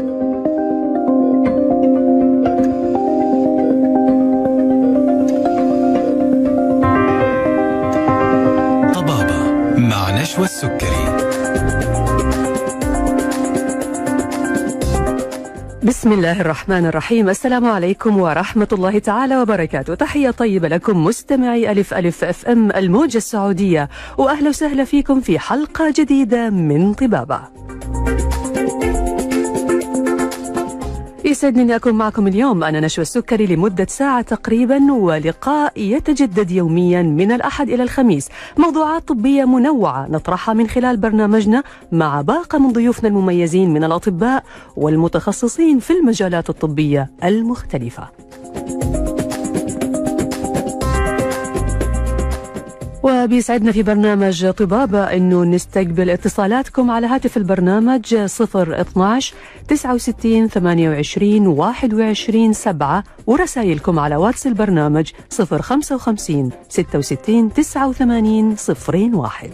طبابة مع نشوى السكري. بسم الله الرحمن الرحيم. السلام عليكم ورحمة الله تعالى وبركاته. تحية طيبة لكم مستمعي ألف ألف أف أم الموجة السعودية. وأهلا وسهلا فيكم في حلقة جديدة من طبابة. يسعدني أكون معكم اليوم. أنا نشوى السكري لمدة ساعة تقريبا ولقاء يتجدد يوميا من الأحد إلى الخميس. موضوعات طبية منوعة نطرحها من خلال برنامجنا مع باقة من ضيوفنا المميزين من الأطباء والمتخصصين في المجالات الطبية المختلفة. وبيسعدنا في برنامج طبابة أنه نستقبل اتصالاتكم على هاتف البرنامج 012 69 28 21 7 ورسائلكم على واتس البرنامج 055 66 89 01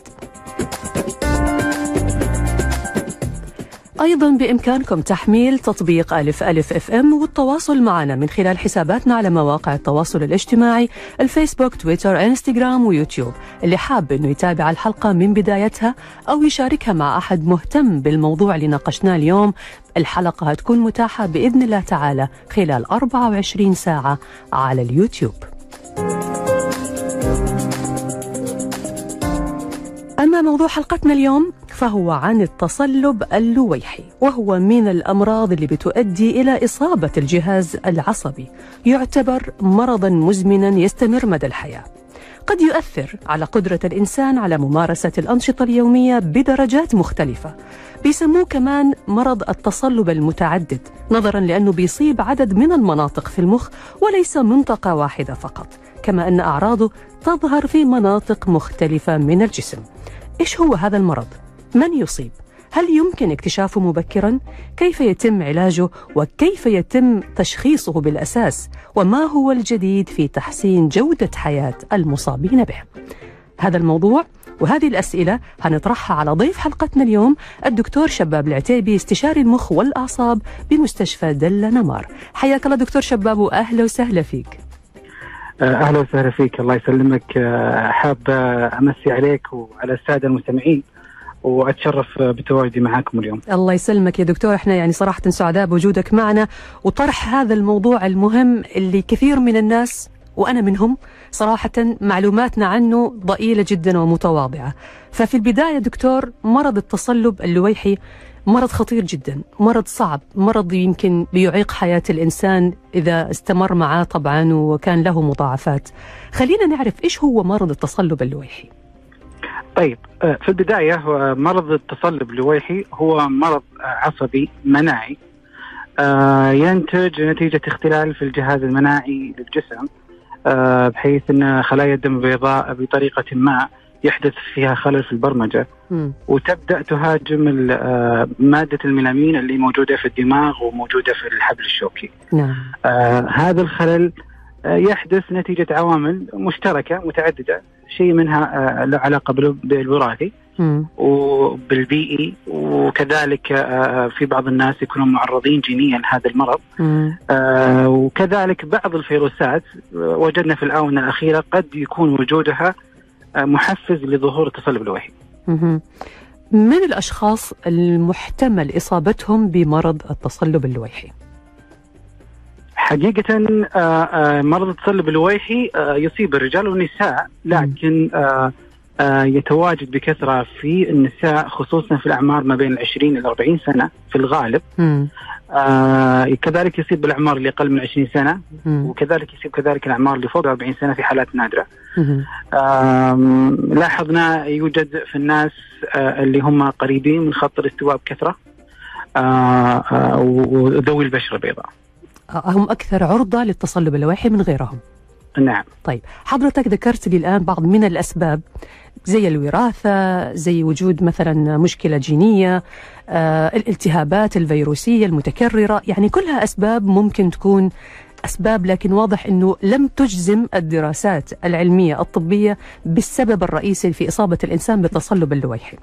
أيضا بإمكانكم تحميل تطبيق ألف ألف FM والتواصل معنا من خلال حساباتنا على مواقع التواصل الاجتماعي الفيسبوك تويتر إنستغرام ويوتيوب. اللي حاب أنه يتابع الحلقة من بدايتها أو يشاركها مع أحد مهتم بالموضوع اللي ناقشناه اليوم الحلقة هتكون متاحة بإذن الله تعالى خلال 24 ساعة على اليوتيوب. أما موضوع حلقتنا اليوم فهو عن التصلب اللويحي وهو من الأمراض اللي بتؤدي إلى إصابة الجهاز العصبي. يعتبر مرضا مزمنا يستمر مدى الحياة. قد يؤثر على قدرة الإنسان على ممارسة الأنشطة اليومية بدرجات مختلفة. بيسموه كمان مرض التصلب المتعدد نظرا لأنه بيصيب عدد من المناطق في المخ وليس منطقة واحدة فقط. كما أن أعراضه تظهر في مناطق مختلفة من الجسم. إيش هو هذا المرض؟ من يصيب؟ هل يمكن اكتشافه مبكرا؟ كيف يتم علاجه؟ وكيف يتم تشخيصه بالأساس؟ وما هو الجديد في تحسين جودة حياة المصابين به؟ هذا الموضوع وهذه الأسئلة هنطرحها على ضيف حلقتنا اليوم الدكتور شباب العتيبي استشاري المخ والأعصاب بمستشفى دلة نمار حياك الله دكتور شباب وأهلا وسهلا فيك أهلا وسهلا فيك الله يسلمك حاب أمسي عليك وعلى السادة المستمعين وأتشرف بتواجدي معاكم اليوم. الله يسلمك يا دكتور إحنا يعني صراحة سعداء بوجودك معنا وطرح هذا الموضوع المهم اللي كثير من الناس وأنا منهم صراحة معلوماتنا عنه ضئيلة جدا ومتواضعة. ففي البداية دكتور مرض التصلب اللويحي مرض خطير جدا مرض صعب مرض يمكن بيعيق حياة الإنسان إذا استمر معاه طبعا وكان له مضاعفات خلينا نعرف إيش هو مرض التصلب اللويحي طيب في البداية مرض التصلب اللويحي هو مرض عصبي مناعي ينتج نتيجة اختلال في الجهاز المناعي للجسم بحيث أن خلايا الدم البيضاء بطريقة ما يحدث فيها خلل في البرمجة م. وتبدأ تهاجم مادة الميلامين اللي موجودة في الدماغ وموجودة في الحبل الشوكي نعم. آه هذا الخلل آه يحدث نتيجة عوامل مشتركة متعددة. شيء منها آه له علاقة بالوراثي وبالبيئي وكذلك آه في بعض الناس يكونون معرضين جينيا لهذا المرض. آه وكذلك بعض الفيروسات وجدنا في الآونة الأخيرة قد يكون وجودها محفز لظهور التصلب اللويحي. من الأشخاص المحتمل إصابتهم بمرض التصلب اللويحي؟ حقيقة مرض التصلب اللويحي يصيب الرجال والنساء لكن يتواجد بكثرة في النساء خصوصا في الأعمار ما بين العشرين إلى 40 سنة في الغالب آه كذلك يصيب بالاعمار اللي أقل من 20 سنة مم. وكذلك يصيب كذلك الأعمار اللي فوق 40 سنة في حالات. آم، لاحظنا يوجد في الناس آه، اللي هم قريبين من خط الاستواء آه، آه، وذوي البشرة البيضاء. هم أكثر عرضة للتصلب اللويحي من غيرهم. نعم. طيب حضرتك ذكرت لي الآن بعض من الأسباب زي الوراثة زي وجود مثلا مشكلة جينية آه، الالتهابات الفيروسية المتكررة يعني كلها أسباب ممكن تكون أسباب لكن واضح أنه لم تجزم الدراسات العلمية الطبية بالسبب الرئيسي في إصابة الإنسان بالتصلب اللويحي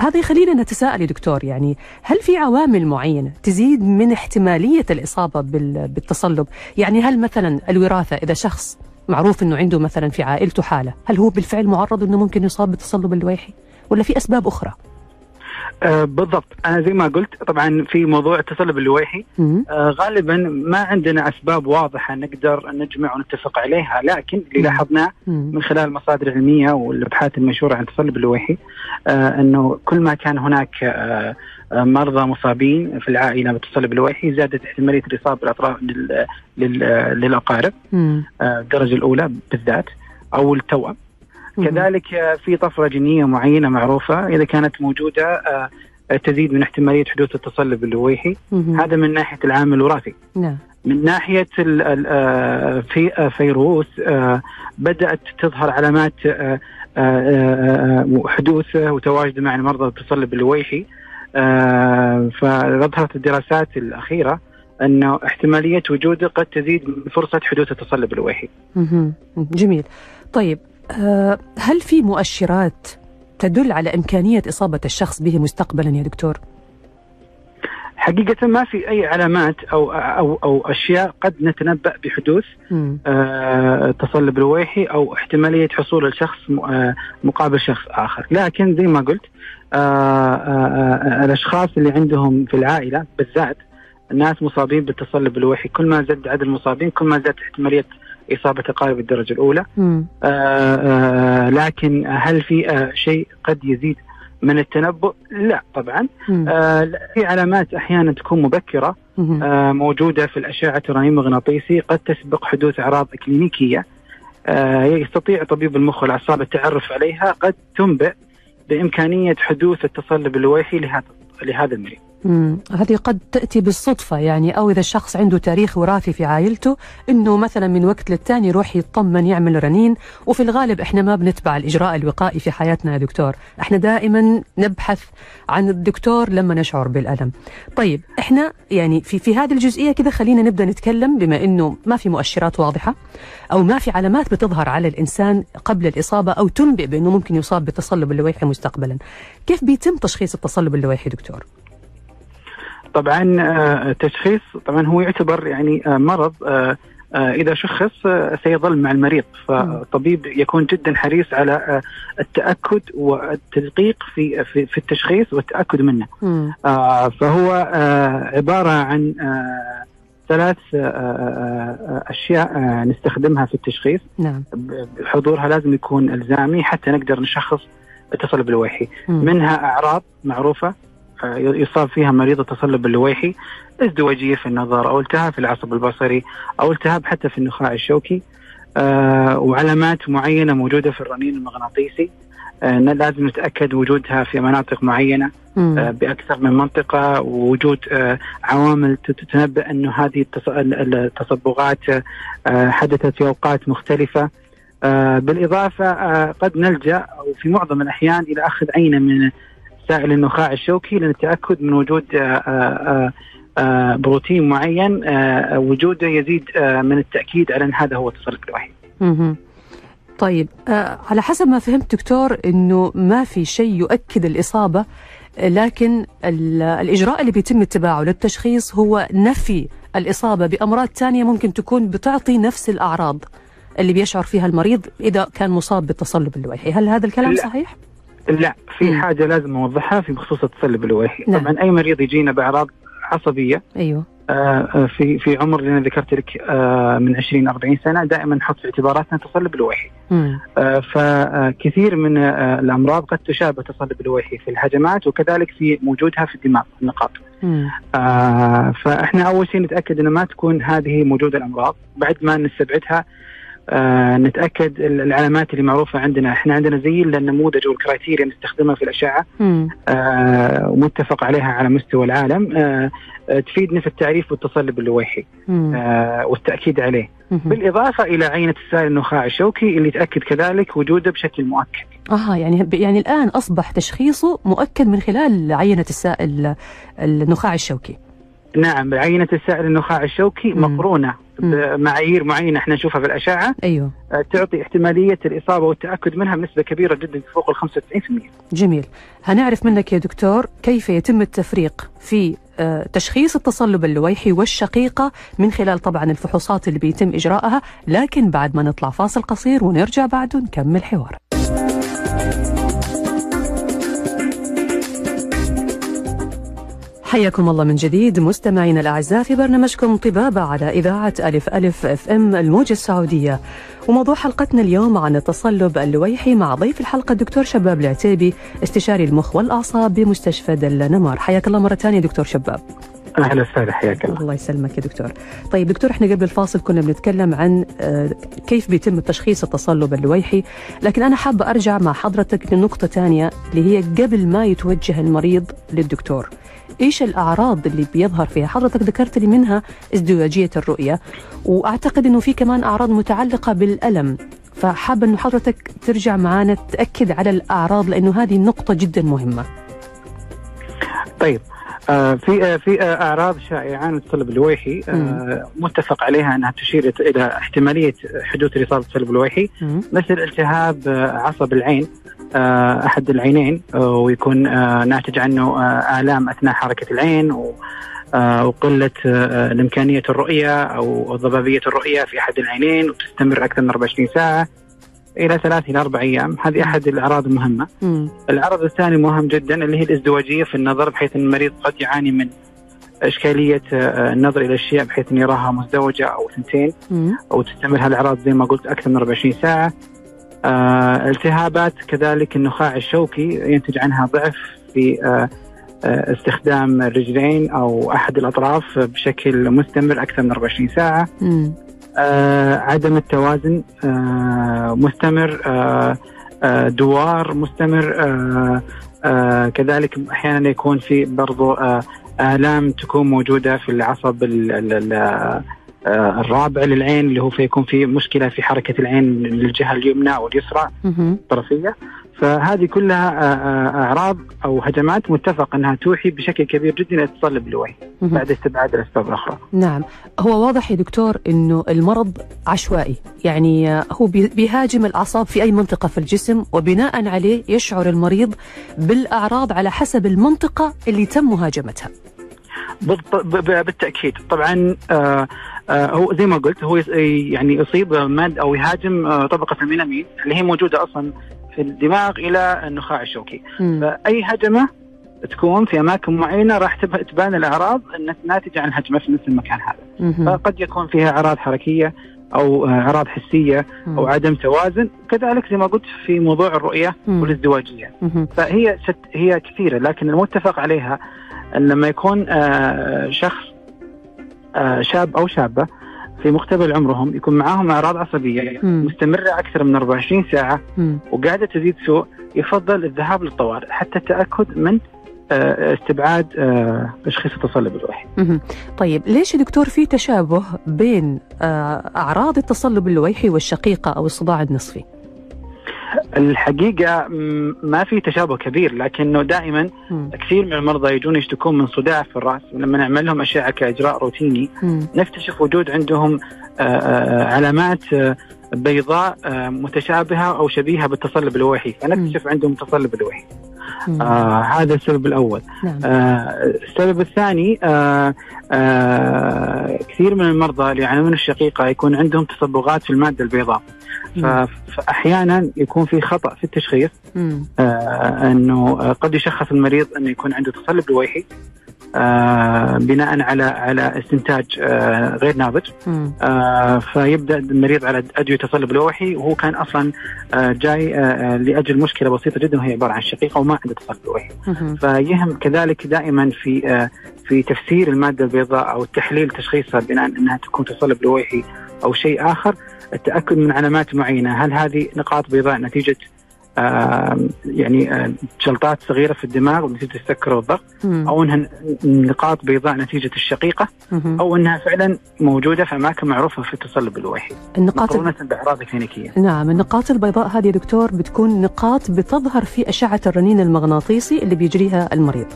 هذا يخلينا نتساءل يا دكتور يعني هل في عوامل معينة تزيد من احتمالية الإصابة بال- بالتصلب؟ يعني هل مثلا الوراثة إذا شخص معروف أنه عنده مثلا في عائلته حالة هل هو بالفعل معرض أنه ممكن يصاب بالتصلب اللويحي ولا في أسباب أخرى؟ آه بالضبط أنا زي ما قلت طبعا في موضوع التصلب اللويحي. آه غالبا ما عندنا أسباب واضحة نقدر نجمع ونتفق عليها لكن اللي. لاحظناه. من خلال المصادر العلمية والابحاث المنشورة عن التصلب اللويحي آه إنه كل ما كان هناك آه آه، مرضى مصابين في العائلة بالتصلب اللويحي زادت احتمالية الإصابة بالأطراف لل- للأقارب. آه، الدرجة الأولى بالذات أو التوأم. كذلك في طفرة جينية معينة معروفة إذا كانت موجودة آه، تزيد من احتمالية حدوث التصلب اللويحي. هذا من ناحية العامل الوراثي. نعم. من ناحية آه، في آه، فيروس بدأت تظهر علامات آه، آه، آه، حدوث وتواجد مع مرضى التصلب اللويحي. فظهرت الدراسات الأخيرة انه احتمالية وجوده قد تزيد من فرصة حدوث التصلب اللويحي. جميل. طيب هل في مؤشرات تدل على إمكانية إصابة الشخص به مستقبلا يا دكتور؟ حقيقة ما في أي علامات أو أو أو أشياء قد نتنبأ بحدوث. آه، تصلب لويحي أو احتمالية حصول الشخص آه، مقابل شخص آخر، لكن زي ما قلت آه، آه، آه، الأشخاص اللي عندهم في العائلة بالذات الناس مصابين بالتصلب الوحي كل ما زاد عدد المصابين كل ما زادت احتمالية إصابة اقارب الدرجه الأولى مم. آه، آه، لكن هل في آه، شيء قد يزيد من التنبؤ؟ لا طبعا. آه، في علامات أحيانا تكون مبكرة. آه، موجودة في الأشعة الرنين المغناطيسي قد تسبق حدوث أعراض كلينيكيه آه، يستطيع طبيب المخ والأعصاب التعرف عليها قد تنبئ بإمكانية حدوث التصلب اللويحي لهذا لهذا المريض. هذه قد تأتي بالصدفة يعني أو إذا الشخص عنده تاريخ وراثي في عائلته إنه مثلا من وقت للتاني يروح يطمن يعمل رنين. وفي الغالب إحنا ما بنتبع الإجراء الوقائي في حياتنا يا دكتور. إحنا دائما نبحث عن الدكتور لما نشعر بالألم. طيب إحنا يعني في, في هذه الجزئية كذا خلينا نبدأ نتكلم بما إنه ما في مؤشرات واضحة أو ما في علامات بتظهر على الإنسان قبل الإصابة أو تنبئ بأنه ممكن يصاب بالتصلب اللويحي مستقبلا. كيف بيتم تشخيص التصلب اللويحي دكتور؟ طبعا آه، التشخيص طبعا هو يعتبر يعني آه، مرض آه، آه، إذا شخص آه، سيظل مع المريض. فالطبيب يكون جدا حريص على آه، التأكد والتدقيق في في التشخيص والتأكد منه. آه، فهو آه، عبارة عن آه، ثلاث آه، آه، آه، أشياء آه، نستخدمها في التشخيص. نعم. حضورها لازم يكون إلزامي حتى نقدر نشخص التصلب اللويحي مم. منها أعراض معروفة. آه، يصاب فيها مريض التصلب اللويحي ازدواجية في النظر أو التهاب في العصب البصري أو التهاب حتى في النخاع الشوكي. آه، وعلامات معينة موجودة في الرنين المغناطيسي. آه، لازم نتأكد وجودها في مناطق معينة. آه، بأكثر من منطقة. ووجود عوامل تتنبا انه هذه التص- ال- التصبغات حدثت في أوقات مختلفة. بالإضافة قد نلجأ أو في معظم الأحيان إلى أخذ عينة من سائل النخاع الشوكي للتاكد من وجود آه، آه، آه، بروتين معين وجوده يزيد من التأكيد على أن هذا هو التصلب الوحيد. طيب على حسب ما فهمت دكتور إنه ما في شيء يؤكد الإصابة لكن ال- الإجراء اللي بيتم اتباعه للتشخيص هو نفي الإصابة بأمراض ثانية ممكن تكون بتعطي نفس الأعراض اللي بيشعر فيها المريض إذا كان مصاب بالتصلب اللويحي، هل هذا الكلام لا. صحيح؟ لا في مم. حاجة لازم أوضحها في بخصوص التصلب اللويحي، نعم. طبعا أي مريض يجينا بأعراض عصبية أيوه آه، في في عمر اللي أنا ذكرت لك آه، من 20 40 سنة دائما نحط في اعتباراتنا تصلب الوحي. آه، فكثير من آه، الأمراض قد تشابه تصلب الوحي في الهجمات وكذلك في وجودها في الدماغ النقاط. آه، فإحنا أول شيء نتأكد إنه ما تكون هذه موجودة الأمراض بعد ما نستبعدها آه نتأكد العلامات اللي معروفة عندنا إحنا عندنا زي النموذج وال criteria نستخدمها في الأشعة. آه ومتفق عليها على مستوى العالم آه آه، تفيدنا في التعريف والتصلب اللويحي. آه والتأكيد عليه مم. بالإضافة إلى عينة السائل النخاع الشوكي اللي تاكد كذلك وجوده بشكل مؤكد آه يعني يعني الآن أصبح تشخيصه مؤكد من خلال عينة السائل النخاع الشوكي. نعم عينة السائل النخاع الشوكي. مقرونة بمعايير معينة إحنا نشوفها في الأشعة أيوه. آه، تعطي احتمالية الإصابة والتأكد منها بنسبة كبيرة جدا فوق ال 95%. جميل. هنعرف منك يا دكتور كيف يتم التفريق في آه، تشخيص التصلب اللويحي والشقيقة من خلال طبعا الفحوصات اللي بيتم إجراءها لكن بعد ما نطلع فاصل قصير ونرجع بعده نكمل حوار. حياكم الله من جديد مستمعينا الأعزاء في برنامجكم طبابة على إذاعة ألف ألف أف إم الموجة السعودية وموضوع حلقتنا اليوم عن التصلب اللويحي مع ضيف الحلقة الدكتور شباب العتيبي استشاري المخ والأعصاب بمستشفى دل نمار حياك الله مرة ثانية دكتور شباب أهلا وسهلا حياك الله. الله يسلمك يا دكتور. طيب دكتور إحنا قبل الفاصل كنا بنتكلم عن آه، كيف بيتم تشخيص التصلب اللويحي، لكن أنا حابة أرجع مع حضرتك لنقطة ثانية اللي هي قبل ما يتوجه المريض للدكتور. إيش الأعراض اللي بيظهر فيها؟ حضرتك ذكرت لي منها ازدواجية الرؤية وأعتقد إنه في كمان أعراض متعلقة بالألم. فحابه إنه حضرتك ترجع معنا تأكد على الأعراض لأنه هذه نقطة جدا مهمة. طيب آه في آه في آه أعراض شائعة عن التصلب اللويحي آه متفق عليها أنها تشير إلى احتمالية حدوث الاصابه بالتصلب اللويحي مم. مثل التهاب آه عصب العين أحد العينين آه ويكون آه ناتج عنه آه آلام أثناء حركة العين و آه وقلة آه الإمكانية الرؤية أو ضبابيه الرؤية في أحد العينين وتستمر أكثر من 24 ساعة إلى ثلاث إلى أربع أيام، هذه أحد الأعراض المهمة. مم. العرض الثاني مهم جدا اللي هي الإزدواجية في النظر بحيث إن المريض قد يعاني من إشكالية آه، النظر إلى الاشياء بحيث إن يراها مزدوجة أو ثنتين مم. أو تستمر هذه الأعراض زي ما قلت أكثر من 24 ساعة. آه، التهابات كذلك النخاع الشوكي ينتج عنها ضعف في آه، آه، استخدام الرجلين أو أحد الأطراف بشكل مستمر أكثر من 24 ساعة. آه، عدم التوازن آه، مستمر آه، آه، دوار مستمر آه، آه، كذلك أحيانا يكون في برضو آه، آلام تكون موجودة في العصب ال- ال- ال- آه، الرابع للعين اللي هو فيكون في مشكلة في حركة العين للجهة اليمنى واليسرى. الطرفية فهذه كلها آه، آه، أعراض أو هجمات متفق أنها توحي بشكل كبير جدا إلى التصلب اللوعي مم. بعد استبعاد الأسباب الأخرى. نعم هو واضح يا دكتور إنه المرض عشوائي يعني آه، هو بي- بيهاجم الأعصاب في أي منطقة في الجسم وبناء عليه يشعر المريض بالأعراض على حسب المنطقة اللي تم مهاجمتها بالتأكيد طبعا آه آه هو زي ما قلت هو يعني يصيب ماد أو يهاجم آه طبقة الميلامين اللي هي موجودة أصلا في الدماغ إلى النخاع الشوكي. فأي هجمة تكون في أماكن معينة راح تب- تبان الأعراض ناتجة عن هجمة في نفس المكان هذا. فقد يكون فيها أعراض حركية أو آه، أعراض حسية أو عدم توازن كذلك زي ما قلت في موضوع الرؤية. والازدواجية. فهي هي كثيرة لكن المتفق عليها أن لما يكون آه، شخص آه، شاب أو شابة في مقتبل عمرهم يكون معاهم أعراض عصبية مم. مستمرة أكثر من 24 ساعة مم. وقاعدة تزيد سوء يفضل الذهاب للطوارئ حتى التأكد من آه، استبعاد آه، تشخيص التصلب اللوحي. مهم. طيب ليش دكتور في تشابه بين آه، أعراض التصلب اللويحي والشقيقة أو الصداع النصفي الحقيقة ما في تشابه كبير لكنه دائما. كثير من المرضى يجون يشتكون من صداع في الرأس ولما نعمل لهم أشعة كإجراء روتيني. نكتشف وجود عندهم آه، آه، علامات آه، بيضاء آه، متشابهة أو شبيهة بالتصلب اللوحي فنكتشف عندهم تصلب لوحي مم. آه هذا السبب الأول. نعم. آه السبب الثاني آه آه كثير من المرضى اللي يعانون الشقيقة يكون عندهم تصبغات في المادة البيضاء. فاحيانا يكون في خطأ في التشخيص. آه إنه آه، قد يشخص المريض إنه يكون عنده تصلب لويحي آه بناء على على استنتاج آه غير ناضج. آه فيبدأ المريض على أدوية تصلب لوحي وهو كان أصلا جاي لأجل مشكلة بسيطة جدا وهي عبارة عن شقيقة وما عنده تصلب لوحي. فيهم كذلك دائما في في تفسير المادة البيضاء أو التحليل تشخيصها بناء إنها تكون تصلب لوحي أو شيء آخر. التأكد من علامات معينة. هل هذه نقاط بيضاء نتيجة يعني آه جلطات صغيرة في الدماغ نتيجه السكر والضغط. أو إنها نقاط بيضاء نتيجة الشقيقة. أو إنها فعلا موجودة في أماكن معروفة في التصلب اللوحي النقاط مقارنة بأعراض كلينيكيه. نعم النقاط البيضاء هذه دكتور بتكون نقاط بتظهر في أشعة الرنين المغناطيسي اللي بيجريها المريض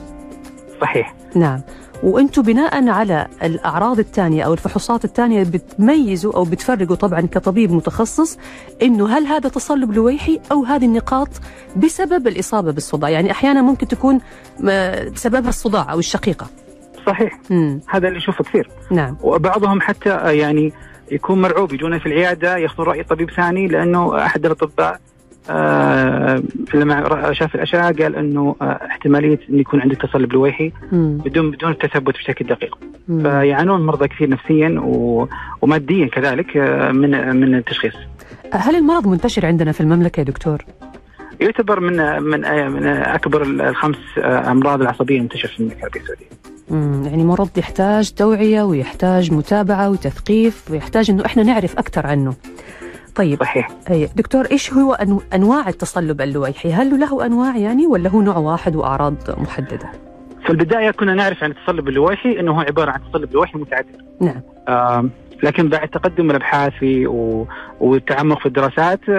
صحيح نعم وأنتم بناء على الأعراض الثانية أو الفحوصات الثانية بتميزوا أو بتفرقوا طبعا كطبيب متخصص إنه هل هذا تصلب لويحي أو هذه النقاط بسبب الإصابة بالصداع؟ يعني أحيانا ممكن تكون م- سببها الصداع أو الشقيقة. صحيح. مم. هذا اللي نشوفه كثير. نعم. وبعضهم حتى آه، يعني يكون مرعوب يجون في العيادة يأخذون رأي طبيب ثاني لأنه أحد الأطباء آه لما شاف الاشعه قال إنه آه احتمالية إنه يكون عندك تصلب لويحي. بدون بدون التثبت بشكل دقيق مم. فيعانون مرضى كثير نفسيا و... وماديا كذلك آه، من من التشخيص هل المرض منتشر عندنا في المملكة يا دكتور؟ يعتبر من من من أكبر الخمس آه، أمراض العصبية المنتشره في المملكة العربية السعودية. يعني مرض يحتاج توعية ويحتاج متابعة وتثقيف ويحتاج إنه إحنا نعرف أكثر عنه. طيب صحيح أي دكتور إيش هو أنو... أنواع التصلب اللويحي؟ هل له أنواع يعني ولا هو نوع واحد وأعراض محددة؟ في البداية كنا نعرف عن التصلب اللويحي إنه هو عبارة عن تصلب لويحي متعدد نعم. آم، لكن بعد تقدم الأبحاث و- والتعمق في الدراسات آه،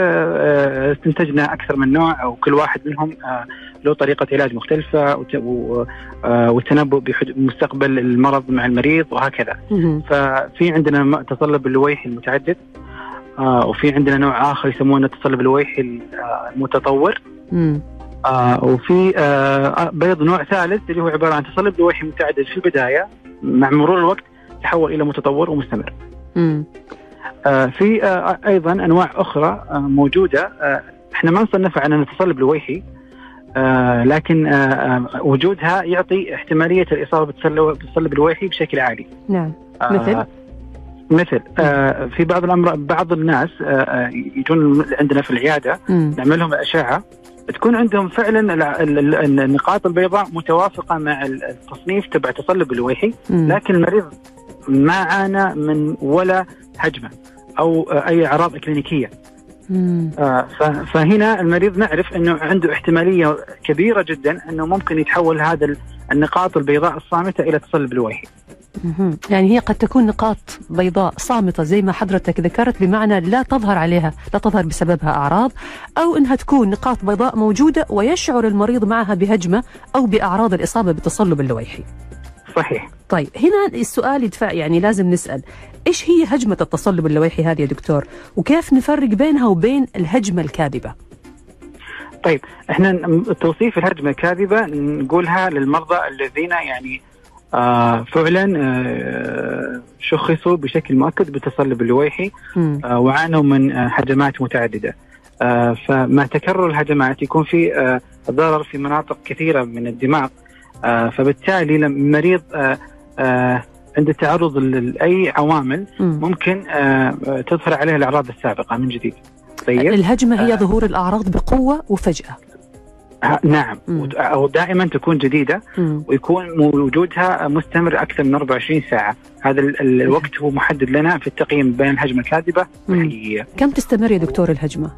آه، استنتجنا أكثر من نوع وكل واحد منهم آه، له طريقة علاج مختلفة وت- و- آه، والتنبؤ بمستقبل المرض مع المريض وهكذا. ففي عندنا تصلب اللويحي المتعدد آه، وفي عندنا نوع آخر يسمونه التصلب اللويحي ال- آه، المتطور مم. آه وفي آه بيض نوع ثالث اللي هو عبارة عن تصلب لويحي متعدد في البداية مع مرور الوقت تحول إلى متطور ومستمر. مم. آه في آه أيضا أنواع أخرى آه موجودة آه إحنا ما نصنفها على أنها تصلب لويحي آه لكن آه آه وجودها يعطي احتمالية الإصابة بالتصلب الويحي بشكل عالي. نعم آه، مثل؟ آه في بعض الامراض بعض الناس آه آه يجون عندنا في العيادة. نعمل لهم أشعة تكون عندهم فعلا النقاط البيضاء متوافقة مع التصنيف تبع تصلب الويحي. لكن المريض ما عانى من ولا هجمه أو أي أعراض كلينيكية. آه، فهنا المريض نعرف إنه عنده احتمالية كبيرة جدا إنه ممكن يتحول هذا النقاط البيضاء الصامتة إلى تصلب الويحي مهم. يعني هي قد تكون نقاط بيضاء صامتة زي ما حضرتك ذكرت بمعنى لا تظهر عليها لا تظهر بسببها أعراض أو أنها تكون نقاط بيضاء موجودة ويشعر المريض معها بهجمة أو بأعراض الإصابة بالتصلب اللويحي صحيح. طيب هنا السؤال يدفع يعني لازم نسأل إيش هي هجمة التصلب اللويحي هذه يا دكتور؟ وكيف نفرق بينها وبين الهجمة الكاذبة؟ طيب إحنا توصيف الهجمه الكاذبة نقولها للمرضى الذين يعني آه فعلا آه شخصوا بشكل مؤكد بالتصلب اللويحي. آه وعانوا من آه هجمات متعددة. آه فمع تكرر الهجمات يكون في آه ضرر في مناطق كثيرة من الدماغ آه فبالتالي لما المريض آه آه عند التعرض لأي عوامل مم. ممكن آه، تظهر عليه الأعراض السابقة من جديد. طيب الهجمة هي آه. ظهور الأعراض بقوة وفجأة ها- نعم مم. أو دائما تكون جديدة مم. ويكون وجودها مستمر أكثر من 24 ساعة، هذا ال- ال- الوقت هو محدد لنا في التقييم بين الهجمة الكاذبة. والحقيقية. كم تستمر يا دكتور الهجمة؟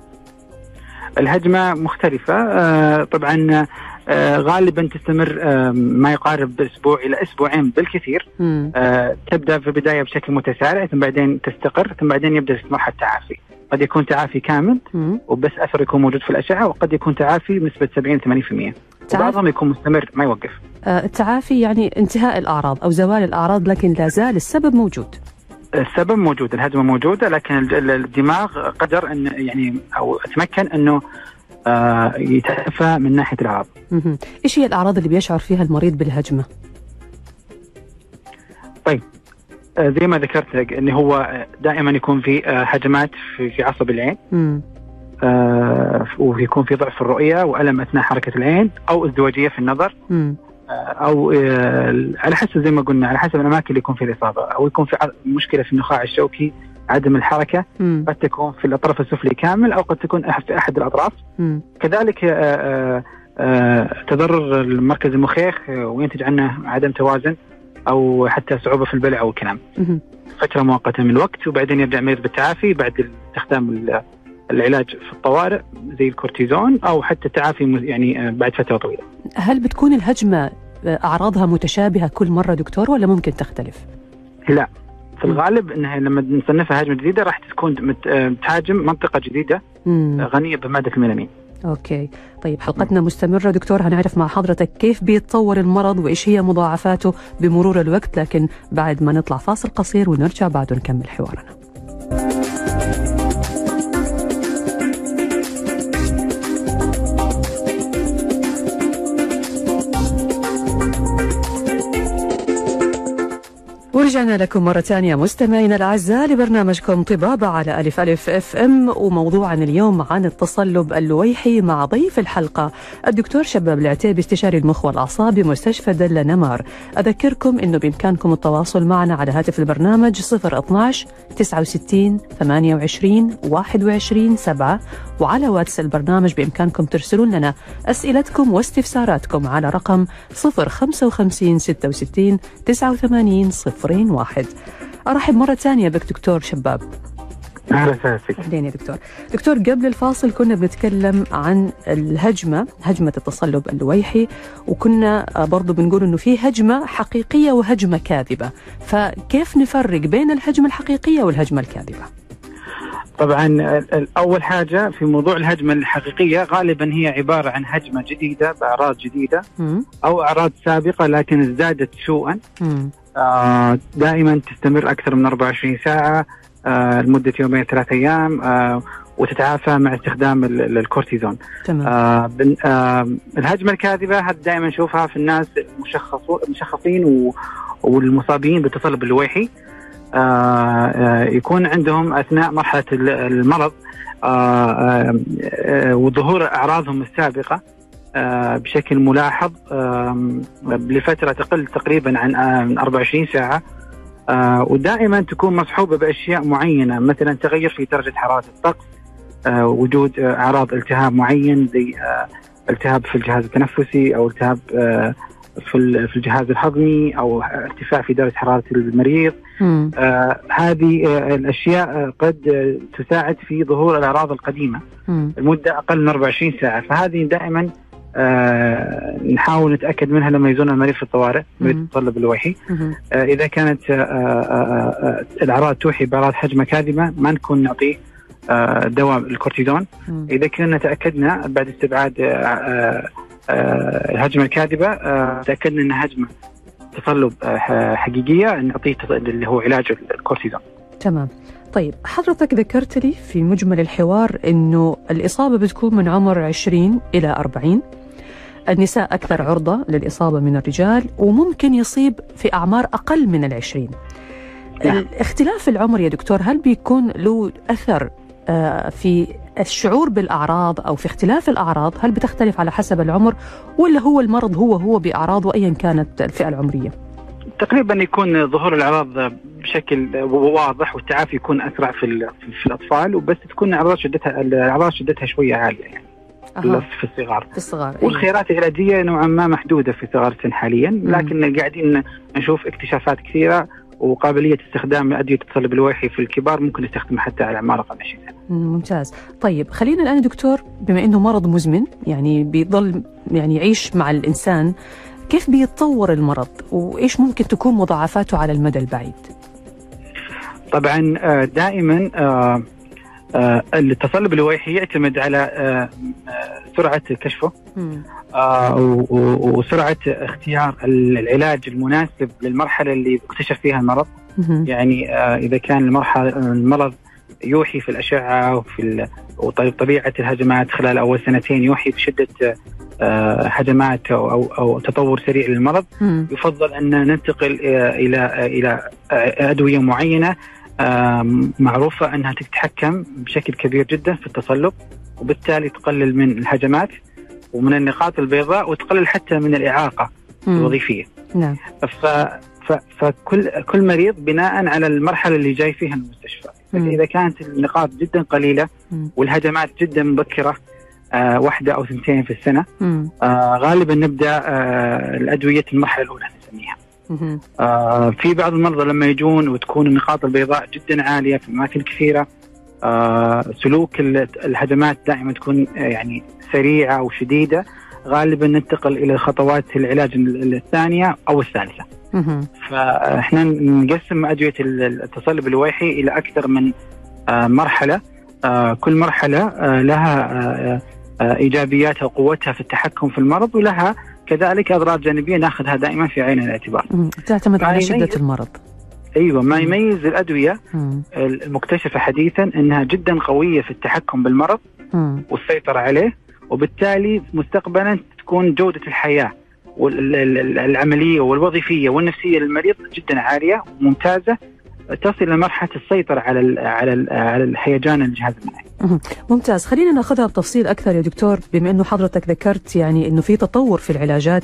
الهجمة مختلفة آه، طبعا آه، غالبا تستمر آه، ما يقارب أسبوع إلى أسبوعين بالكثير. آه، تبدأ في البداية بشكل متسارع ثم بعدين تستقر ثم بعدين يبدأ في مرحله تعافي. قد يكون تعافي كامل. وبس أثر يكون موجود في الأشعة وقد يكون تعافي بنسبه 70 80% تعافي وبعضهم يكون مستمر ما يوقف. آه، التعافي يعني انتهاء الأعراض أو زوال الأعراض لكن لا زال السبب موجود السبب موجود الهجمه موجوده لكن ال- ال- الدماغ قدر إن يعني أو تمكن إنه آه، يتعافى من ناحية الأعراض. إيش هي الأعراض اللي بيشعر فيها المريض بالهجمة؟ آه، زي ما ذكرت لك إن هو دائما يكون في آه، هجمات في في عصب العين. آه، ويكون في ضعف الرؤية وألم أثناء حركة العين أو ازدواجيه في النظر. آه، أو آه، على حسب زي ما قلنا على حسب الأماكن اللي يكون فيها الإصابة أو يكون في مشكلة في النخاع الشوكي عدم الحركة مم. قد تكون في الأطراف السفلي كامل أو قد تكون في أحد الأطراف مم. كذلك آه، آه، آه، تضرر المركز المخيخ آه، وينتج عنه عدم توازن أو حتى صعوبة في البلع أو الكلام. فترة مؤقتة من الوقت وبعدين يبدأ المريض بالتعافي بعد استخدام ال- العلاج في الطوارئ زي الكورتيزون أو حتى التعافي م- يعني آه، بعد فترة طويلة. هل بتكون الهجمة آه، أعراضها متشابهة كل مرة دكتور ولا ممكن تختلف؟ لا في. الغالب إنها لما نصنفها هجمة جديدة راح تكون آه، تهاجم منطقة جديدة غنية بمادة الميلامين. أوكي. طيب حلقتنا مستمرة. دكتور هنعرف مع حضرتك كيف بيتطور المرض وإيش هي مضاعفاته بمرور الوقت لكن بعد ما نطلع فاصل قصير ونرجع بعده نكمل حوارنا. ورجعنا لكم مرة ثانية. مستمعينا الأعزاء لبرنامجكم طبابة على ألف ألف FM وموضوعنا اليوم عن التصلب اللويحي مع ضيف الحلقة الدكتور شباب العتيبي استشاري المخ والأعصاب بمستشفى دلة نمار أذكركم أنه بإمكانكم التواصل معنا على هاتف البرنامج 012 69 28 21 7 وعلى واتس البرنامج بإمكانكم ترسلون لنا أسئلتكم واستفساراتكم على رقم 055 66 89 01 أرحب مرة ثانية بك دكتور شباب. أهلا وسهلا فيك. أهلين يا دكتور. دكتور قبل الفاصل كنا بنتكلم عن الهجمة هجمة التصلب اللويحي وكنا برضو بنقول أنه في هجمة حقيقية وهجمة كاذبة. فكيف نفرق بين الهجمة الحقيقية والهجمة الكاذبة؟ طبعا اول حاجة في موضوع الهجمة الحقيقية غالبا هي عبارة عن هجمة جديدة بأعراض جديدة. أو أعراض سابقة لكن ازدادت سوءا. دائما تستمر أكثر من 24 ساعة آه، لمدة يومين ثلاث أيام آه، وتتعافى مع استخدام ال- ال- الكورتيزون. تمام. آه، آه، الهجمة الكاذبة هذه دائما نشوفها في الناس المشخصين والمصابين بالتصلب اللويحي آه، آه، يكون عندهم أثناء مرحلة ال- المرض آه، آه، آه، وظهور أعراضهم السابقة. آه، بشكل ملاحظ لفترة تقل تقريبا عن آه، من 24 ساعة آه، ودائما تكون مصحوبة بأشياء معينة مثلا تغير في درجة حرارة الطقس آه، وجود آه، أعراض التهاب معين زي آه، التهاب في الجهاز التنفسي أو التهاب آه، في في الجهاز الهضمي أو ارتفاع في درجة حرارة المريض. آه، هذه آه، الأشياء آه، قد آه، تساعد في ظهور الأعراض القديمة مم. المدة أقل من 24 ساعة فهذه دائما آه، نحاول نتأكد منها لما يزورنا المريض في الطوارئ مريض اللويحي مم. آه، إذا كانت آه، آه، آه، الأعراض توحي بأعراض هجمه كاذبة ما نكون نعطيه آه، دواء الكورتيزون. إذا كنا تاكدنا بعد استبعاد آه، آه، آه، الهجمه الكاذبة آه، تأكدنا انها هجمه تصلب آه، حقيقية نعطيه اللي هو علاج الكورتيزون. تمام. طيب حضرتك ذكرت لي في مجمل الحوار إنه الإصابة بتكون من عمر 20 إلى 40 النساء أكثر عرضة للإصابة من الرجال وممكن يصيب في أعمار أقل من العشرين. نعم. الاختلاف العمر يا دكتور هل بيكون له أثر آه، في الشعور بالأعراض أو في اختلاف الأعراض؟ هل بتختلف على حسب العمر ولا هو المرض هو هو باعراضه ايا كانت الفئة العمرية؟ تقريبا يكون ظهور الأعراض بشكل واضح والتعافي يكون أسرع في في الأطفال وبس تكون اعراض شدتها الأعراض شدتها شوية عالية. يعني أها. في الصغار في الصغار أيوة. والخيارات العلاجيه نوعا ما محدودة في صغار السن حاليا لكن قاعدين نشوف اكتشافات كثيرة وقابلية استخدام أدوية التصلب الوحي في الكبار ممكن نستخدمها حتى على من 20 سنة. ممتاز طيب خلينا الآن دكتور بما أنه مرض مزمن يعني بيضل يعني يعيش مع الإنسان كيف بيتطور المرض وإيش ممكن تكون مضاعفاته على المدى البعيد طبعا آه، دائما آه، التصلب اللويحي يعتمد على آه، آه، سرعة كشفه. آه، وسرعة اختيار العلاج المناسب للمرحلة اللي اكتشف فيها المرض. يعني آه، إذا كان المرحلة المرض يوحي في الأشعة وفي وطبيعه الهجمات خلال أول سنتين يوحي بشدة آه، هجمات أو أو, أو تطور سريع للمرض مم. يفضل أن ننتقل آه، إلى آه، إلى آه، أدوية معينة آم، معروفة أنها تتحكم بشكل كبير جدا في التصلب وبالتالي تقلل من الهجمات ومن النقاط البيضاء وتقلل حتى من الإعاقة مم. الوظيفية. نعم ف ف فكل كل مريض بناء على المرحلة اللي جاي فيها المستشفى مم. إذا كانت النقاط جدا قليلة مم. والهجمات جدا مبكرة آه واحدة أو ثنتين في السنة مم. آه غالبا نبدأ آه الأدوية المرحلة الأولى نسميها. آه في بعض المرضى لما يجون وتكون النقاط البيضاء جدا عالية في أماكن كثيرة آه سلوك ال- الهجمات دائما تكون آه يعني سريعة وشديده غالبا ننتقل إلى خطوات العلاج ال- الثانية أو الثالثة. فإحنا نقسم أدوية ال- التصلب اللويحي إلى أكثر من آه، مرحلة. آه، كل مرحلة آه، لها آه، إيجابياتها وقوتها في التحكم في المرض ولها كذلك اضرار جانبية نأخذها دائما في عين الاعتبار. تعتمد على شدة المرض أيوه ما. يميز الأدوية. المكتشفة حديثا إنها جدا قوية في التحكم بالمرض. والسيطرة عليه وبالتالي مستقبلا تكون جودة الحياة والعملية والوظيفية والنفسية للمريض جدا عالية وممتازه تصل لمرحله السيطرة على ال على ال على الهيجان الجهاز المناعي. ممتاز خلينا ناخذها بتفصيل أكثر يا دكتور بما إنه حضرتك ذكرت يعني إنه في تطور في العلاجات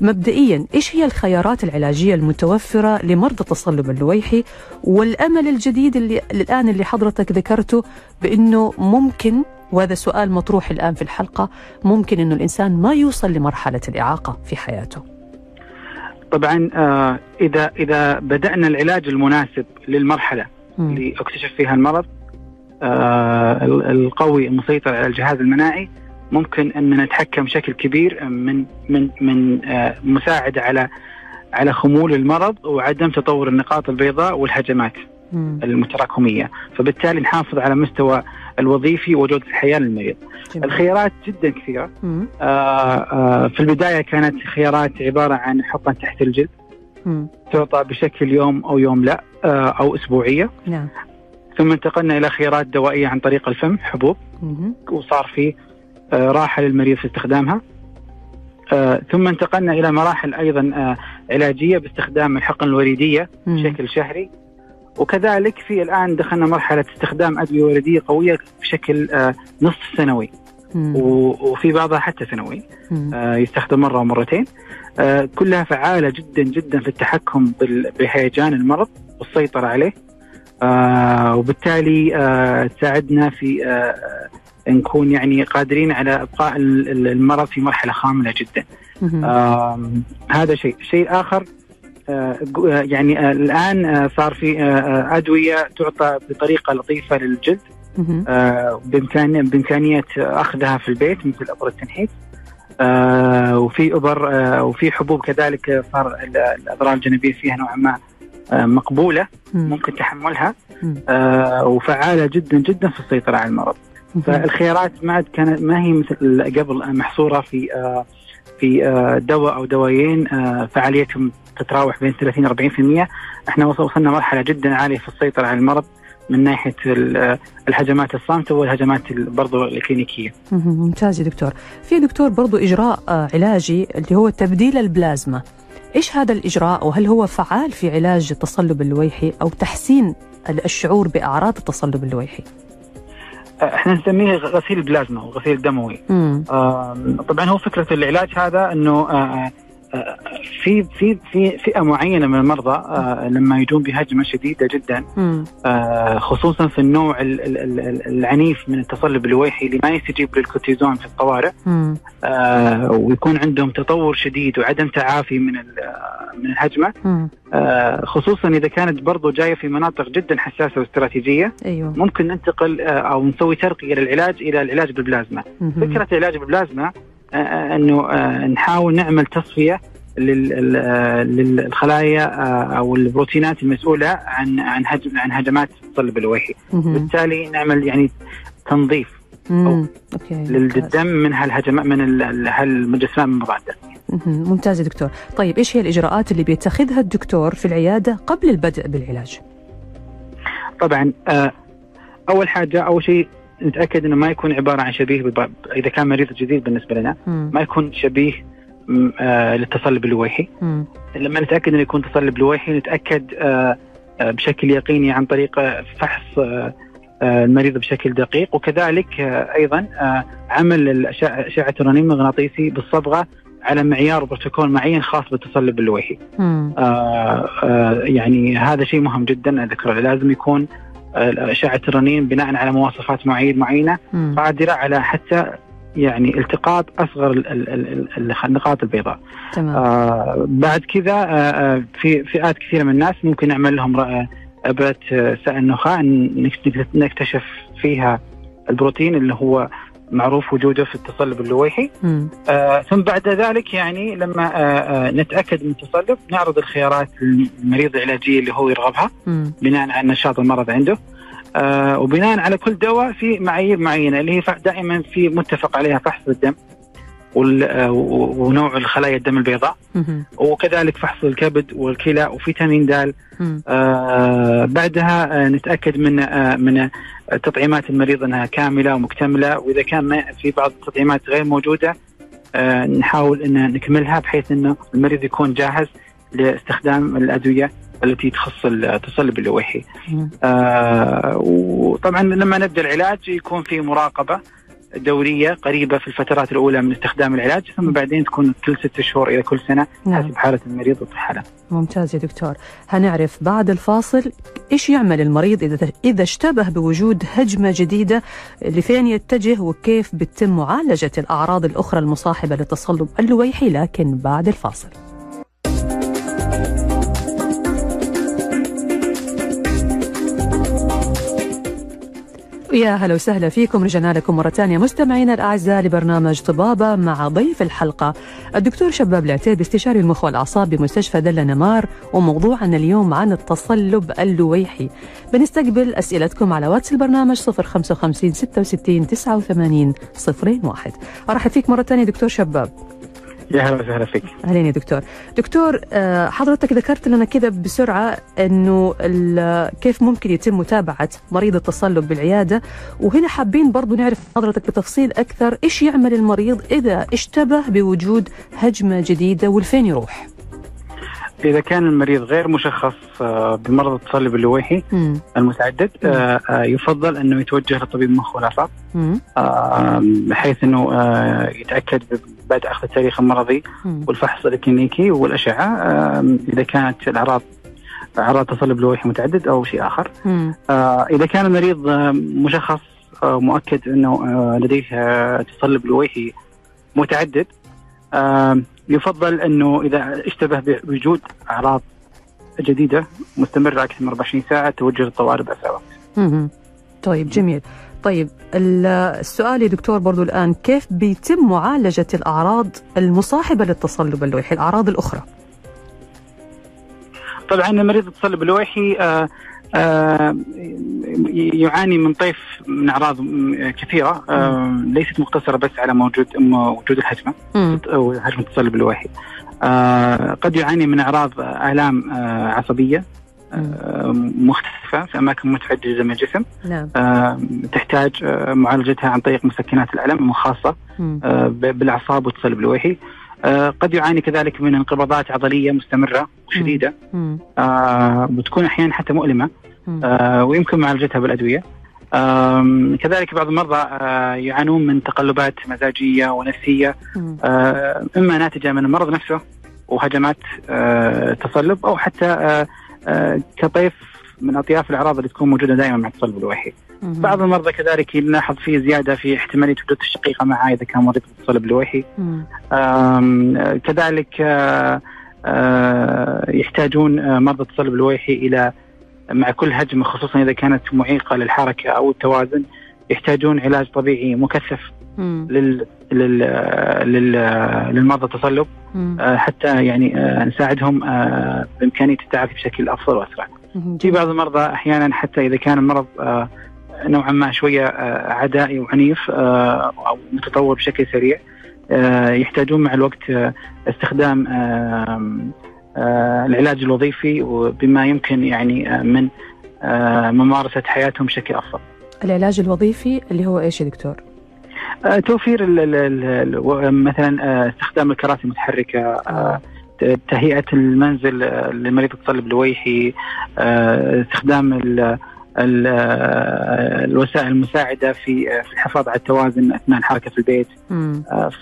مبدئيا إيش هي الخيارات العلاجية المتوفرة لمرضى التصلب اللويحي والأمل الجديد اللي الآن اللي حضرتك ذكرته بإنه ممكن وهذا سؤال مطروح الآن في الحلقة ممكن إنه الإنسان ما يوصل لمرحلة الإعاقة في حياته. طبعا آه إذا إذا بدأنا العلاج المناسب للمرحلة. اللي اكتشف فيها المرض آه ال- القوي المسيطر على الجهاز المناعي ممكن أن نتحكم بشكل كبير من من من آه مساعدة على على خمول المرض وعدم تطور النقاط البيضاء والهجمات. المتراكمية، فبالتالي نحافظ على مستوى الوظيفي وجودة الحياة للمريض. جميل. الخيارات جدا كثيرة، مم. آه آه في البداية كانت خيارات عبارة عن حقن تحت الجلد مم. تعطى بشكل يوم أو يوم لا آه أو أسبوعية، نعم. ثم انتقلنا إلى خيارات دوائية عن طريق الفم حبوب مم. وصار في آه، راحة للمريض في استخدامها. آه، ثم انتقلنا إلى مراحل أيضا آه، علاجية باستخدام الحقن الوريدية مم. بشكل شهري. وكذلك في الآن دخلنا مرحلة استخدام أدوية وريديه قوية بشكل آه، نصف سنوي وفي بعضها حتى سنوي. آه، يستخدم مرة ومرتين. آه، كلها فعالة جدا جدا في التحكم بهيجان المرض والسيطرة عليه. وبالتالي تساعدنا في نكون يعني قادرين على إبقاء ال- ال- المرض في مرحلة خاملة جدا. هذا شيء، الشيء الآخر جو- آه، يعني آه، الآن آه، صار في آه، آه، أدوية تعطى بطريقة لطيفة للجلد. آه، بامكان بإمكانية أخذها في البيت مثل ابر التنحيف. آه، وفي أبر آه، وفي حبوب كذلك آه، صار ال- الأضرار الجانبية فيها نوعا ما آه، مقبولة مم. ممكن تحملها. آه، وفعالة جدا جدا في السيطرة على المرض. فالخيارات ما كانت ما هي مثل قبل محصورة في آه، في آه، دواء أو دوايين آه، فعاليتهم تتراوح بين 30 40% إحنا وصل- وصلنا مرحلة جدا عالية في السيطرة على المرض من ناحية آه، الهجمات الصامتة والهجمات ال- برضو الكلينيكية. ممتاز يا دكتور. في دكتور برضو إجراء آه، علاجي اللي هو تبديل البلازما. إيش هذا الإجراء؟ وهل هو فعال في علاج التصلب اللويحي أو تحسين ال- الشعور بأعراض التصلب اللويحي إحنا نسميه غسيل البلازما أو غسيل دموي. آم، طبعا هو فكرة العلاج هذا إنه آه، آه، في في في فئة معينة من المرضى آه، لما يجون بهجمه شديدة جدا. آه، خصوصا في النوع ال- ال- ال- العنيف من التصلب اللويحي اللي ما يستجيب للكورتيزون في الطوارئ. آه، ويكون عندهم تطور شديد وعدم تعافي من من الهجمة خصوصا إذا كانت برضو جاية في مناطق جدا حساسة واستراتيجية أيوه ممكن ننتقل أو نسوي ترقية للعلاج إلى العلاج بالبلازما. فكرة العلاج بالبلازما إنه آه، نحاول نعمل تصفية آه، للخلايا آه، أو البروتينات المسؤولة عن عن هجم عن هجمات التصلب اللويحي،. بالتالي نعمل يعني تنظيف. للدم من هالهجمات من ال- ال- هالمجسمات المضادة. ممتاز يا دكتور طيب إيش هي الإجراءات اللي بيتخذها الدكتور في العيادة قبل البدء بالعلاج طبعا أول حاجة أول شيء نتأكد إنه ما يكون عبارة عن شبيه إذا كان مريض جديد بالنسبة لنا. ما يكون شبيه آه، للتصلب اللويحي. لما نتأكد إنه يكون تصلب لويحي نتأكد آه، آه، بشكل يقيني عن طريق فحص آه، المريض بشكل دقيق وكذلك أيضا عمل أشعة الرنين المغناطيسي بالصبغة على معيار بروتوكول معين خاص بالتصلب اللويحي. آه، آه، يعني هذا شيء مهم جدا ذكره لازم يكون اشعه الرنين بناء على مواصفات معين معينة. قادره على حتى يعني التقاط أصغر ال- ال- ال- ال- النقاط البيضاء. تمام آه بعد كذا آه آه، في فئات كثيرة من الناس ممكن نعمل لهم أبرة آه، سائل النخاع نك- نكتشف فيها البروتين اللي هو معروف وجوده في التصلب اللويحي. آه ثم بعد ذلك يعني لما آه آه نتأكد من التصلب نعرض الخيارات للمريض العلاجية اللي هو يرغبها مم. بناء على نشاط المرض عنده آه وبناء على كل دواء في معايير معينة اللي هي دائما في متفق عليها فحص الدم ونوع الخلايا الدم البيضاء. وكذلك فحص الكبد والكلى وفيتامين د آه بعدها آه نتأكد من آه من تطعيمات المريض أنها كاملة ومكتملة. وإذا كان في بعض التطعيمات غير موجودة آه نحاول أن نكملها بحيث انه المريض يكون جاهز لاستخدام الأدوية التي تخص التصلب اللويحي. آه وطبعا لما نبدأ العلاج يكون في مراقبة. دورية قريبة في الفترات الأولى من استخدام العلاج ثم بعدين تكون كل ست شهور إلى كل سنة نعم. حسب حالة المريض وحاله. ممتاز يا دكتور، هنعرف بعد الفاصل إيش يعمل المريض إذا إذا اشتبه بوجود هجمة جديدة لفين يتجه وكيف بتتم معالجة الأعراض الأخرى المصاحبة للتصلب اللويحي لكن بعد الفاصل. يا هلا وسهلا فيكم. رجعنا لكم مرة ثانية. مستمعينا الأعزاء لبرنامج طبابة مع ضيف الحلقة الدكتور شباب العتيب استشاري المخ والأعصاب بمستشفى دلة نمار وموضوعنا اليوم عن التصلب اللويحي. بنستقبل أسئلتكم على واتس البرنامج 055 66 89 01 أرحب فيك مرة ثانية دكتور شباب. يا هلا وسهلا فيك. أهلين يا دكتور. دكتور حضرتك ذكرت لنا كذا بسرعة إنه كيف ممكن يتم متابعة مريض التصلب بالعيادة وهنا حابين برضو نعرف حضرتك بتفصيل أكثر إيش يعمل المريض إذا اشتبه بوجود هجمة جديدة والفين يروح؟ إذا كان المريض غير مشخص بمرض التصلب اللويحي المتعدد يفضل إنه يتوجه لطبيب المخ والاعصاب بحيث إنه يتأكد بعد أخذ التاريخ المرضي والفحص الكلينيكي والأشعة إذا كانت الأعراض أعراض تصلب لويحي متعدد أو شيء آخر. إذا كان المريض مشخص مؤكد إنه لديه تصلب لويحي متعدد يفضل إنه إذا اشتبه بوجود أعراض جديدة مستمرة أكثر من 24 ساعة توجه للطوارئ باسرع وقت. طيب جميل. طيب السؤال يا دكتور برضو الآن كيف بيتم معالجة الأعراض المصاحبة للتصلب اللويحي الأعراض الأخرى؟ طبعا مريض التصلب اللويحي آآ آآ يعاني من طيف من أعراض كثيرة ليست مقتصرة بس على موجود وجود الهجمه أو هجمه التصلب اللويحي قد يعاني من أعراض آلام عصبية مختلفة في أماكن متعددة من الجسم. نعم. تحتاج معالجتها عن طريق مسكنات الألم الخاصة بالأعصاب والتصلب اللويحي قد يعاني كذلك من انقباضات عضلية مستمرة وشديدة. وتكون أحيانا حتى مؤلمة. ويمكن معالجتها بالأدوية. كذلك بعض المرضى يعانون من تقلبات مزاجية ونفسية. إما ناتجة من المرض نفسه وهجمات تصلب أو حتى آه كطيف من أطياف الأعراض اللي تكون موجودة دائما مع التصلب اللويحي. بعض المرضى كذلك نلاحظ فيه زيادة في احتمالية وجود الشقيقه معه إذا كان مريض بالتصلب اللويحي. كذلك آه آه يحتاجون مرضى التصلب اللويحي إلى مع كل هجمة خصوصا إذا كانت معيقة للحركة أو التوازن يحتاجون علاج طبيعي مكثف للمرضى التصلب حتى يعني نساعدهم بإمكانية التعافي بشكل أفضل وأسرع. في بعض المرضى أحيانا حتى إذا كان المرض نوعا ما شوية عدائي وعنيف أو متطور بشكل سريع يحتاجون مع الوقت استخدام العلاج الوظيفي بما يمكن يعني من ممارسة حياتهم بشكل أفضل. العلاج الوظيفي اللي هو إيش يا دكتور؟ توفير ال ال مثلا استخدام الكراسي المتحركة تهيئة المنزل لمريض التصلب اللويحي استخدام الوسائل المساعدة في في الحفاظ على التوازن أثناء الحركة في البيت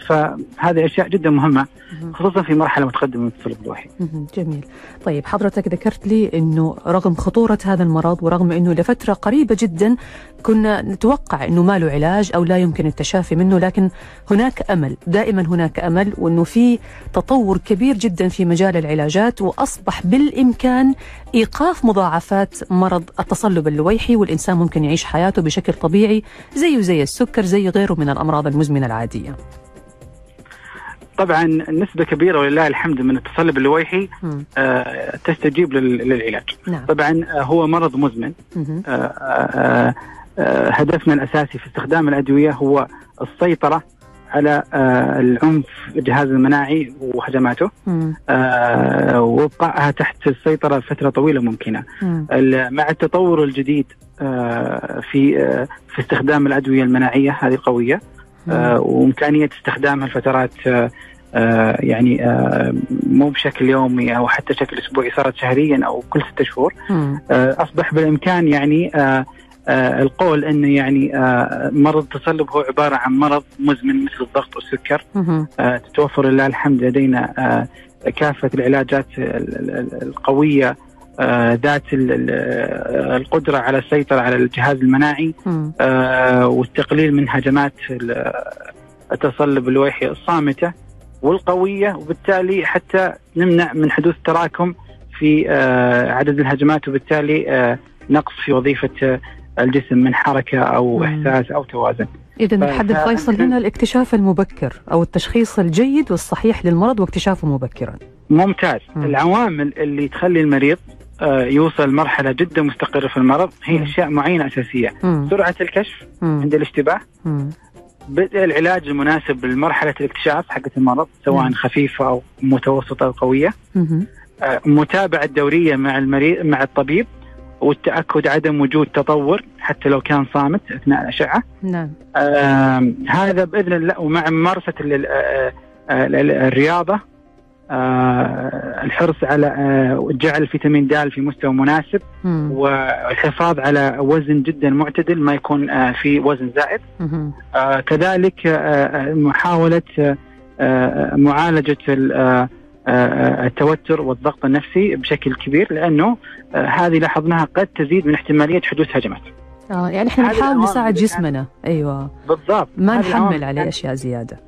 فهذه أشياء جدا مهمة خصوصا في مرحلة متقدمة من التصلب اللويحي. جميل. طيب حضرتك ذكرت لي إنه رغم خطورة هذا المرض ورغم إنه لفترة قريبة جدا كنا نتوقع إنه ما له علاج أو لا يمكن التشافي منه لكن هناك أمل، دائما هناك أمل وإنه في تطور كبير جدا في مجال العلاجات وأصبح بالإمكان إيقاف مضاعفات مرض التصلب اللويحي والإنسان ممكن يعيش حياته بشكل طبيعي زيه زي السكر زي غيره من الأمراض المزمنة العادية. طبعا نسبة كبيرة ولله الحمد من التصلب اللويحي. آه، تستجيب لل- للعلاج. نعم طبعا آه، هو مرض مزمن مهم. آه، آه، آه، هدفنا الأساسي في استخدام الأدوية هو السيطرة على آه، العنف الجهاز المناعي وهجماته. آه، وابقائها تحت السيطرة لفترة طويلة ممكنة. مع التطور الجديد آه، في في استخدام الأدوية المناعية هذه القوية وإمكانية استخدامها لفترات يعني مو بشكل يومي أو حتى شكل أسبوعي صارت شهريا أو كل ستة شهور أصبح بالإمكان يعني القول انه يعني آه، مرض التصلب هو عبارة عن مرض مزمن مثل الضغط والسكر. آه، تتوفر لله الحمد لدينا آه، كافة العلاجات ال- ال- ال- القوية آه، ذات ال- ال- آه، القدرة على السيطرة على الجهاز المناعي. آه، والتقليل من هجمات ال- التصلب اللويحي الصامتة والقوية وبالتالي حتى نمنع من حدوث تراكم في آه، عدد الهجمات وبالتالي آه، نقص في وظيفة آه، الجسم من حركة أو مم. إحساس أو توازن إذا ف- الحد الفيصل هنا الاكتشاف المبكر أو التشخيص الجيد والصحيح للمرض واكتشافه مبكرا. ممتاز مم. العوامل اللي تخلي المريض آه، يوصل مرحلة جدا مستقرة في المرض هي مم. أشياء معينة أساسية مم. سرعة الكشف مم. عند الاشتباه. بدء العلاج المناسب لمرحلة الاكتشاف حقة المرض سواء مم. خفيفة أو متوسطة أو قوية مهم. آه، متابعة دورية مع المريض مع الطبيب والتأكد عدم وجود تطور حتى لو كان صامت أثناء الأشعة نعم آم، هذا بإذن الله ومع ممارسة آه، آه، ال- الرياضة آه، الحرص على آه، جعل الفيتامين د في مستوى مناسب مم. والحفاظ على وزن جدا معتدل ما يكون آه، في وزن زائد. آه، كذلك آه، آه، آه، آه، التوتر والضغط النفسي بشكل كبير لأنه آه، هذه لاحظناها قد تزيد من احتمالية حدوث هجمات آه يعني إحنا العوامل نساعد جسمنا أيوه بالضبط ما نحمل عليه أشياء زيادة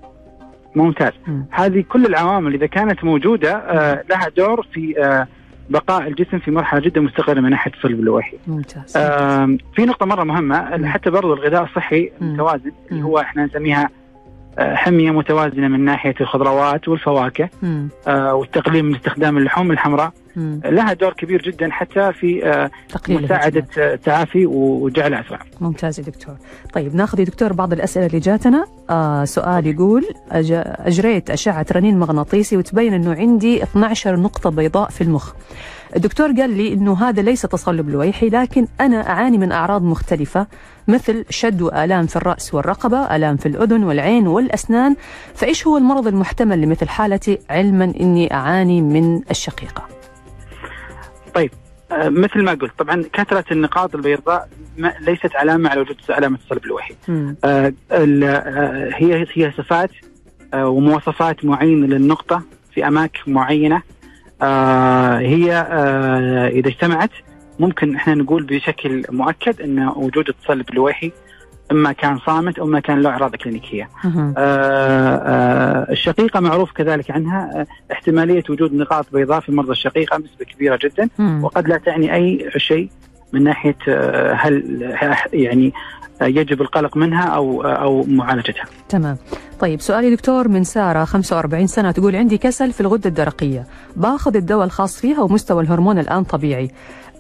ممتاز مم. هذه كل العوامل إذا كانت موجودة آه لها دور في آه بقاء الجسم في مرحلة جدا مستقره من ناحية الصلب اللوحي. ممتاز آه في نقطة مرة مهمة. حتى برضو الغذاء الصحي. المتوازن اللي. هو إحنا نسميها حمية متوازنة من ناحية الخضروات والفواكه. آه والتقليل من استخدام اللحوم الحمراء. لها دور كبير جدا حتى في آه مساعدة. آه، التعافي وجعله أسرع. ممتاز يا دكتور طيب ناخذ يا دكتور بعض الأسئلة اللي جاتنا آه سؤال يقول أج... أجريت أشعة رنين مغناطيسي وتبين أنه عندي 12 نقطة بيضاء في المخ الدكتور قال لي أنه هذا ليس تصلب لويحي لكن أنا أعاني من أعراض مختلفة مثل شد وآلام في الرأس والرقبة آلام في الأذن والعين والأسنان فإيش هو المرض المحتمل لمثل حالتي علما أني أعاني من الشقيقة آه مثل ما قلت طبعا كثرة النقاط البيضاء ليست علامة على وجود علامة الصلب اللوحي. مم. آه، آه، هي هي صفات ومواصفات معينة للنقطة في أماكن معينة هي آه، إذا اجتمعت ممكن إحنا نقول بشكل مؤكد إن وجود التصلب اللويحي إما كان صامت أو ما كان له أعراض كلينيكية. آه، آه، الشقيقة معروف كذلك عنها آه، احتمالية وجود نقاط بيضاء في مرضى الشقيقة نسبة كبيرة جدا. وقد لا تعني أي شيء من ناحية آه، هل يعني آه، يجب القلق منها أو أو معالجتها. تمام طيب سؤالي دكتور من سارة 45 سنة تقول عندي كسل في الغدة الدرقية باخذ الدواء الخاص فيها ومستوى الهرمون الآن طبيعي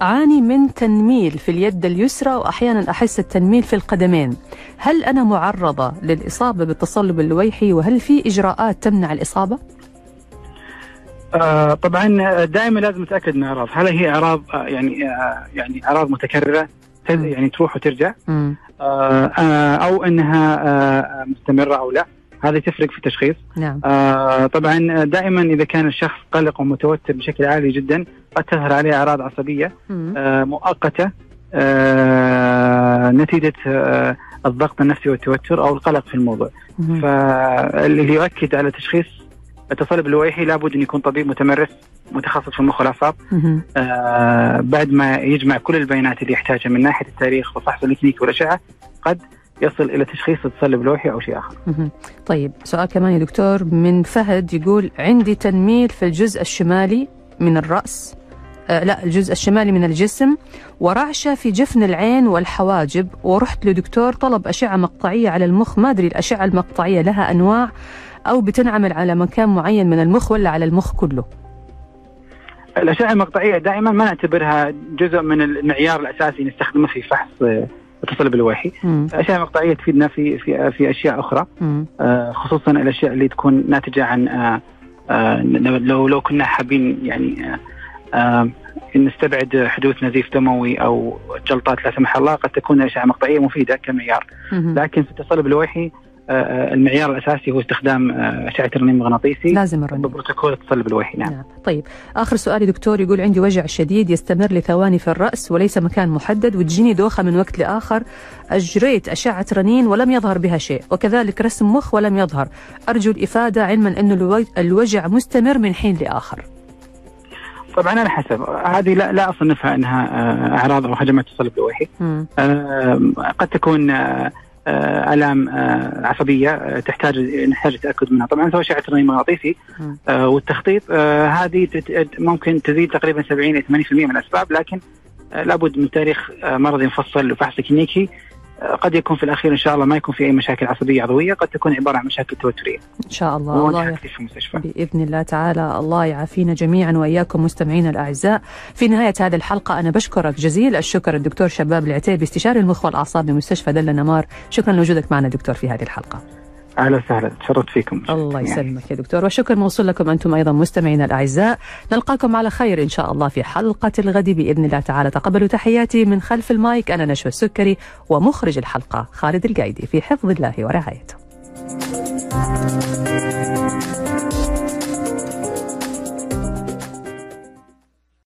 أعاني من تنميل في اليد اليسرى وأحيانا أحس التنميل في القدمين هل أنا معرضة للإصابة بالتصلب اللويحي وهل في إجراءات تمنع الإصابة؟ آه، طبعا دائما لازم نتأكد من الأعراض، هل هي أعراض آه، يعني آه، يعني أعراض متكررة. يعني تروح وترجع. آه، آه، أو إنها آه، مستمرة أو لا، هذه تفرق في التشخيص. نعم آه، طبعا دائما إذا كان الشخص قلق ومتوتر بشكل عالي جدا قد تظهر عليه أعراض عصبية. آه، مؤقتة آه، نتيجة آه، الضغط النفسي والتوتر أو القلق في الموضوع. مم. فاللي يؤكد على تشخيص التصلب اللويحي لابد أن يكون طبيب متمرس متخصص في المخ والاعصاب. آه بعد ما يجمع كل البيانات اللي يحتاجها من ناحية التاريخ وفحص الكلينيكي والأشعة قد يصل إلى تشخيص التصلب اللويحي أو شيء آخر. طيب سؤال كمان يا دكتور. من فهد يقول عندي تنميل في الجزء الشمالي من الرأس. آه لا الجزء الشمالي من الجسم. ورعشة في جفن العين والحواجب. ورحت لدكتور طلب أشعة مقطعية على المخ. ما أدري الأشعة المقطعية لها أنواع. أو بتنعمل على مكان معين من المخ ولا على المخ كله؟ الأشعة المقطعية دائما ما نعتبرها جزء من المعيار الأساسي نستخدمه في فحص آه، التصلب الوحي. الأشعة المقطعية تفيدنا في في في أشياء أخرى. آه، خصوصا الأشياء اللي تكون ناتجة عن آه، آه، لو لو كنا حابين يعني آه، آه، نستبعد حدوث نزيف دموي أو جلطات لا سمح الله قد تكون الأشعة المقطعية مفيدة كمعيار. لكن في التصلب الوحي المعيار الأساسي هو استخدام آه، أشعة الرنين المغناطيسي. لازم الرنين. ببروتوكول التصلب الوحي نعم. نعم. طيب آخر سؤال يا دكتور يقول عندي وجع شديد يستمر لثواني في الرأس وليس مكان محدد وتجيني دوخة من وقت لآخر. أجريت أشعة رنين ولم يظهر بها شيء وكذلك رسم مخ ولم يظهر. أرجو الإفادة علما الو- الوجع مستمر من حين لآخر. طبعا على حسب. هذه لا لا اصنفها أنها آه، أعراض أو هجمات تصلب. آه، قد تكون آه، آه، آلام آه، عصبية آه، تحتاج نحتاج التاكد منها. طبعا سواء اشعه رنين مغناطيسي. مم. آه، والتخطيط آه، هذه ممكن تزيد تقريبا 70 إلى 80% من الأسباب لكن آه، لابد من تاريخ آه، مرضي مفصل وفحص كلينيكي. آه، قد يكون في الأخير إن شاء الله ما يكون في أي مشاكل عصبية عضوية قد تكون عبارة عن مشاكل توترية. إن شاء الله. الله. تكليف في المستشفى. بإذن الله تعالى. الله يعافينا جميعا وإياكم مستمعينا الأعزاء. في نهاية هذه الحلقة أنا بشكرك جزيل الشكر الدكتور شباب العتيبي استشاري المخ والأعصاب بمستشفى دلة نمار شكرا لوجودك معنا دكتور في هذه الحلقة. أهلا وسهلا. تشرفت فيكم. الله يعني. يسلمك يا دكتور. والشكر موصول لكم أنتم أيضا مستمعينا الأعزاء. نلقاكم على خير إن شاء الله في حلقة الغد بإذن الله تعالى. تقبلوا تحياتي من خلف المايك. أنا نشوى السكري ومخرج الحلقة خالد القايدي في حفظ الله ورعايته.